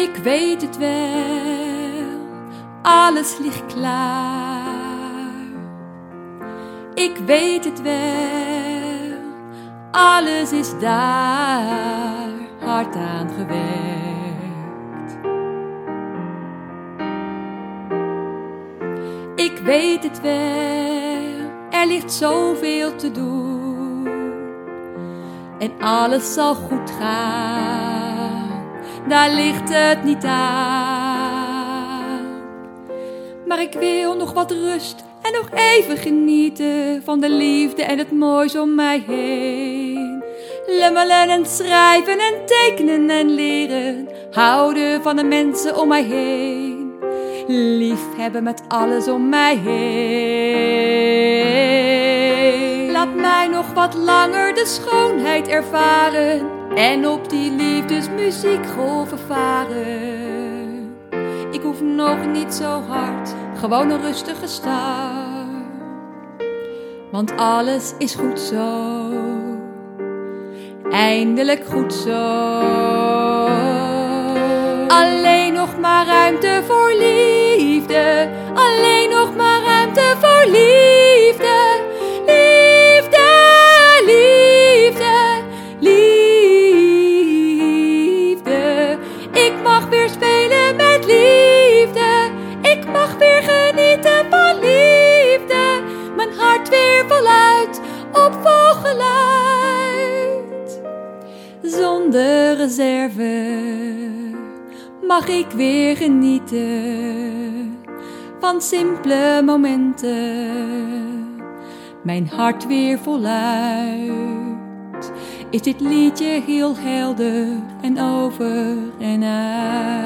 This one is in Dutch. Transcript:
Ik weet het wel, alles ligt klaar. Ik weet het wel, alles is daar hard aan gewerkt. Ik weet het wel, er ligt zoveel te doen. En alles zal goed gaan, daar ligt het niet aan. Maar ik wil nog wat rust en nog even genieten van de liefde en het moois om mij heen. Lummelen en schrijven en tekenen en leren, houden van de mensen om mij heen. Lief hebben met alles om mij heen. Wat langer de schoonheid ervaren en op die liefdesmuziekgolven varen. Ik hoef nog niet zo hard, gewoon een rustige start. Want alles is goed zo, eindelijk goed zo. Alleen nog maar ruimte voor liefde, alleen nog maar ruimte voor liefde. Zonder reserve mag ik weer genieten van simpele momenten. Mijn hart weer voluit. Is dit liedje heel helder en over en uit?